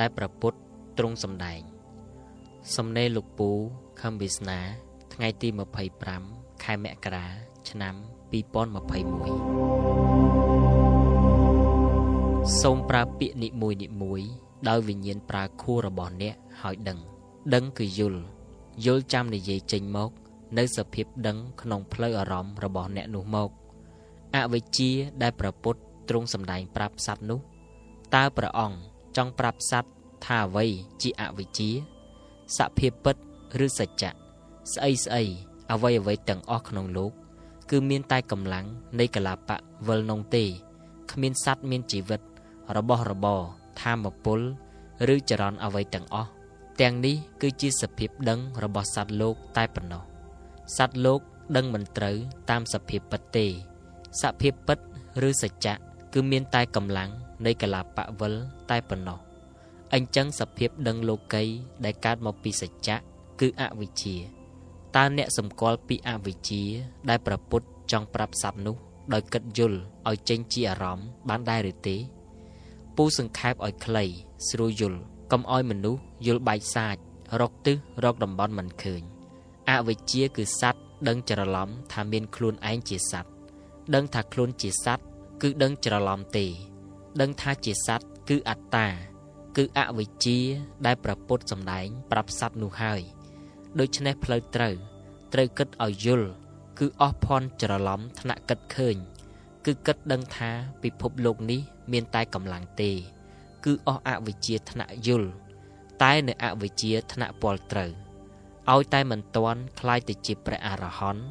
ដែលប្រពុតទ្រង់សម្ដែង សំណេរលោកពូខំវាសនា ថ្ងៃទី25ខែមករា ឆ្នាំ2021សូមប្រើពាក្យនិមួយនិមួយដោយវិញ្ញាណប្រើខួររបស់អ្នកឲ្យដឹង ដឹងគឺយល់យល់ចាំនិយាយចេញមក នៅសភាពដឹងក្នុងផ្លូវអារម្មណ៍របស់អ្នកនោះមកអវិជ្ជាដែលប្រពុតទ្រង់សម្ដែងប្រាប់សត្វនោះតើព្រះអង្គ ចង់ប្រាប់សត្វថាអ្វីជាអវិជ្ជាសភាពពិតឬសច្ចៈស្អីស្អីអ្វីអ្វីទាំងអស់ក្នុងលោក គឺមានតែកម្លាំងនៃកលាបៈវិលនងទេគ្មានសត្វមានជីវិត របស់របរធម្មពលឬចរន្តអ្វីទាំងអស់ទាំងនេះគឺជាសភាពដឹងរបស់សត្វលោកតែប៉ុណ្ណោះសត្វលោកដឹងមិនត្រូវតាមសភាពពិតទេសភាពពិតឬសច្ចៈ គឺមានតែកម្លាំងនៃកលាបៈវិលតែប៉ុណ្ណោះអញ្ចឹងសភាពដឹងលោកីដែលកើតមកពីសច្ចៈគឺអវិជ្ជាតើអ្នកសម្គាល់ពីអវិជ្ជាដែលប្រពុតចង់ប្រាប់សត្វនោះដោយគិតយល់ឲ្យចេញជាអារម្មណ៍បានដែរឬទេពូសង្ខេបឲ្យខ្លីស្រួលយល់កុំឲ្យមនុស្សយល់បែកសាចរកទិសរកតំបន់មិនឃើញអវិជ្ជាគឺសត្វដឹងច្រឡំថាមានខ្លួនឯងជាសត្វដឹងថាខ្លួនជាសត្វ គឺដឹងច្រឡំទេ ដឹងថាជាសត្វគឺអត្តា គឺអវិជ្ជា ដែលប្រពុតសំដែងប្រាប់សត្វនោះហើយដូច្នេះផ្លូវត្រូវត្រូវគិតឲ្យយល់គឺអស់ភ័ណ្ឌច្រឡំថ្នាក់គិតឃើញ គឺគិតដឹងថាពិភពលោកនេះមានតែកម្លាំងទេ គឺអស់អវិជ្ជាថ្នាក់យល់តែនៅអវិជ្ជាថ្នាក់ពលត្រូវឲ្យតែមិនទាន់คล้ายទៅជាព្រះអរហន្ត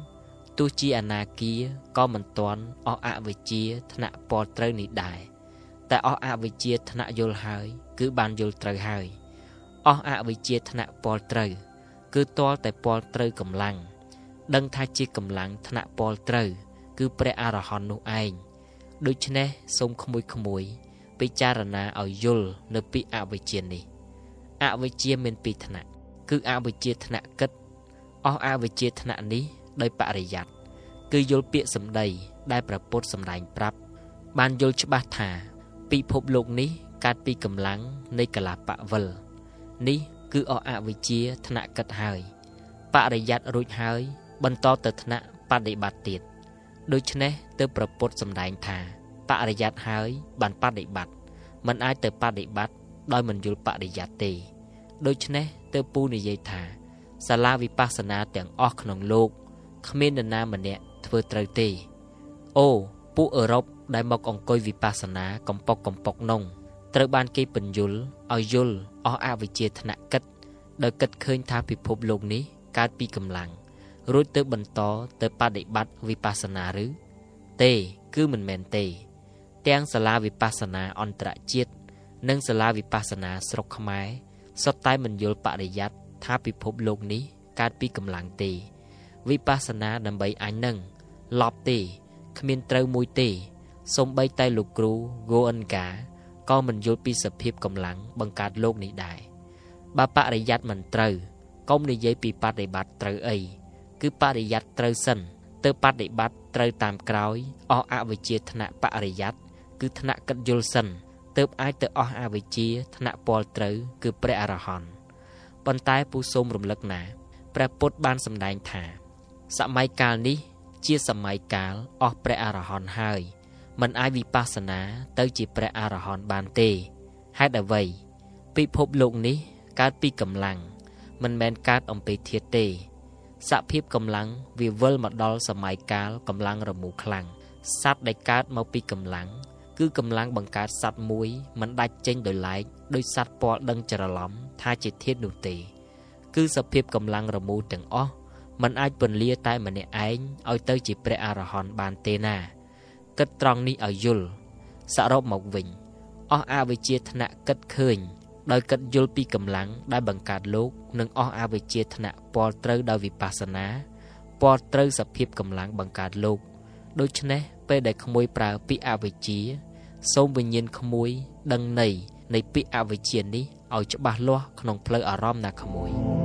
ទោះជាអនាគាក៏មិនទាន់អស់អវិជ្ជាថ្នាក់ពលត្រូវនេះដែរតែអស់អវិជ្ជាថ្នាក់យល់ហើយ គឺបានយល់ត្រូវហើយអស់អវិជ្ជាថ្នាក់ពលត្រូវ គឺទាល់តែពលត្រូវកម្លាំងដឹងថាជាកម្លាំងថ្នាក់ពលត្រូវ គឺព្រះអរហន្តនោះឯងដូច្នេះសូមក្មួយក្មួយ ពិចារណាឲ្យយល់នៅពីអវិជ្ជានេះអវិជ្ជាមានពីរថ្នាក់គឺអវិជ្ជាថ្នាក់គិតអស់អវិជ្ជាថ្នាក់នេះ ដោយបរិយ័តគឺយល់ពាក្យសម្ដីដែលប្រពុតសម្ដែងប្រាប់ បានយល់ច្បាស់ថា ពិភពលោកនេះកើតពីកម្លាំងនៃកលាបវិលនេះគឺអស់អវិជ្ជាថ្នាក់គិតហើយបរិយ័តរួចហើយ បន្តទៅថ្នាក់បដិបត្តិទៀតដូច្នេះទើបប្រពុតសម្ដែងថាបរិយ័តហើយបានបដិបត្តិมันអាចទៅបដិបត្តិដោយមិនយល់បរិយ័តទេដូច្នេះទើបពូនិយាយថាសាលាវិបស្សនាទាំងអស់ក្នុងលោក គ្មាននរណាម្នាក់ធ្វើត្រូវទេអូពួកអឺរ៉ុបដែលមកអង្គុយវិបស្សនាកំប៉ុកកំប៉ុកនងត្រូវបានគេបញ្យល់ឲ្យយល់អស់អវិជ្ជាថ្នាក់គិតដោយគិតឃើញថាពិភពលោកនេះកើតពីកម្លាំងរួចទៅបន្តទៅបដិបត្តិវិបស្សនាឬទេគឺមិនមែនទេ ទាំងសាលាវិបស្សនាអន្តរជាតិនិងសាលាវិបស្សនាស្រុកខ្មែរសុទ្ធតែមិនយល់បរិយ័តថាពិភពលោកនេះកើតពីកម្លាំងទេ វិបស្សនាដើម្បីអញនឹងឡប់ទេគ្មានត្រូវមួយទេសំបីតែលោកគ្រូហ្គោអិនកាក៏មិនយល់ពីសភាពកម្លាំងបង្កើតលោកនេះដែរបើបរិយ័តមិនត្រូវកុំនិយាយពីបដិបត្តិត្រូវអីគឺបរិយ័តត្រូវសិនទៅបដិបត្តិត្រូវតាមក្រោយអស់អវិជ្ជាថ្នាក់បរិយ័តគឺថ្នាក់កិត្តយល់សិនទើបអាចទៅអស់អវិជ្ជាថ្នាក់ពលត្រូវគឺព្រះអរហន្តប៉ុន្តែពូសូមរំលឹកណាព្រះពុទ្ធបានសម្ដែងថា សម័យកាលនេះជាសម័យកាលអស់ព្រះអរហន្តហើយមិនអាចវិបស្សនាទៅជាព្រះអរហន្តបានទេហេតុអ្វីពិភពលោកនេះកើតពីកម្លាំងមិនមែនកើតអំពីធាតុទេសភាពកម្លាំងវាវិលមកដល់សម័យកាលកម្លាំងរមូរខ្លាំងសត្វដែលកើតមកពីកម្លាំងគឺកម្លាំងបង្កើតសត្វមួយមិនដាច់ចេញដោយឡែកដោយសត្វពាល់ដឹងច្រឡំថាជាធាតុនោះទេ គឺសភាពកម្លាំងរមូរទាំងអស់ มันអាចពន្លាតែម្នាក់ឯងឲ្យទៅជាព្រះអរហន្តបានទេណាគិតត្រង់នេះឲ្យយល់សរុបមកវិញអស់អវិជ្ជាថ្នាក់គិតឃើញដោយគិតយល់ពីកម្លាំងដែលបង្កើតលោកនិងអស់អវិជ្ជាថ្នាក់ពលត្រូវដោយវិបស្សនាពលត្រូវសភាពកម្លាំងបង្កើតលោកដូច្នេះពេលដែលក្មួយប្រើពាក្យអវិជ្ជាសូមវិញ្ញាណក្មួយដឹងន័យនៃពាក្យអវិជ្ជានេះឲ្យច្បាស់លាស់ក្នុងផ្លូវអារម្មណ៍ណាក្មួយ